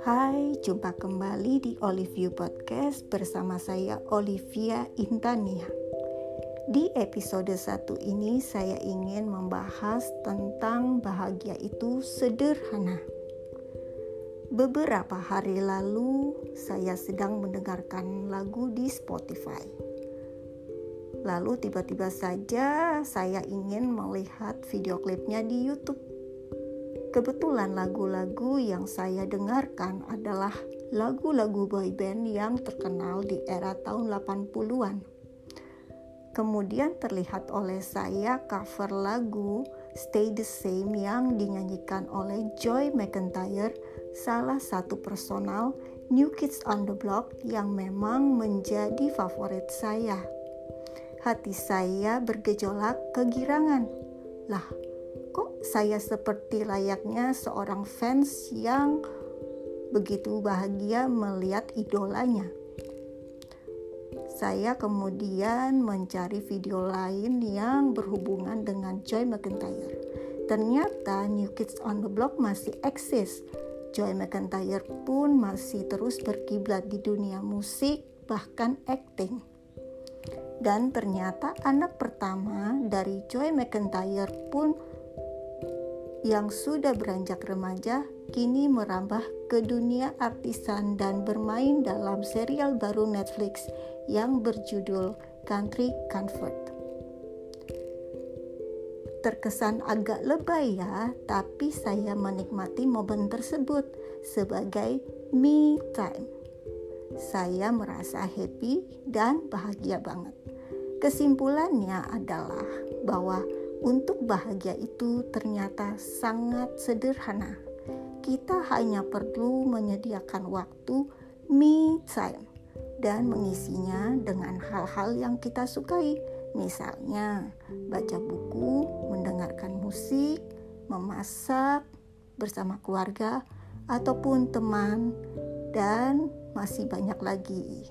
Hai, jumpa kembali di Olivia Podcast bersama saya Olivia Intania. Di episode 1 ini saya ingin membahas tentang bahagia itu sederhana. Beberapa hari lalu saya sedang mendengarkan lagu di Spotify. Lalu tiba-tiba saja saya ingin melihat video klipnya di YouTube Kebetulan lagu-lagu yang saya dengarkan adalah lagu-lagu boyband yang terkenal di era tahun 80-an. Kemudian terlihat oleh saya cover lagu Stay the Same yang dinyanyikan oleh Joy McIntyre, salah satu personal New Kids on the Block yang memang menjadi favorit saya. Hati saya bergejolak kegirangan. Lah, kok saya seperti layaknya seorang fans yang begitu bahagia melihat idolanya. Saya kemudian mencari video lain yang berhubungan dengan Joy McIntyre. Ternyata New Kids on the Block masih eksis. Joy McIntyre pun masih terus berkiblat di dunia musik, bahkan acting. Dan ternyata anak pertama dari Joy McIntyre pun yang sudah beranjak remaja kini merambah ke dunia artisan dan bermain dalam serial baru Netflix yang berjudul Country Comfort. Terkesan agak lebay ya, tapi saya menikmati momen tersebut sebagai me time. Saya merasa happy dan bahagia banget. Kesimpulannya adalah bahwa untuk bahagia itu ternyata sangat sederhana. Kita hanya perlu menyediakan waktu me time dan mengisinya dengan hal-hal yang kita sukai. Misalnya, baca buku, mendengarkan musik, memasak bersama keluarga ataupun teman dan masih banyak lagi.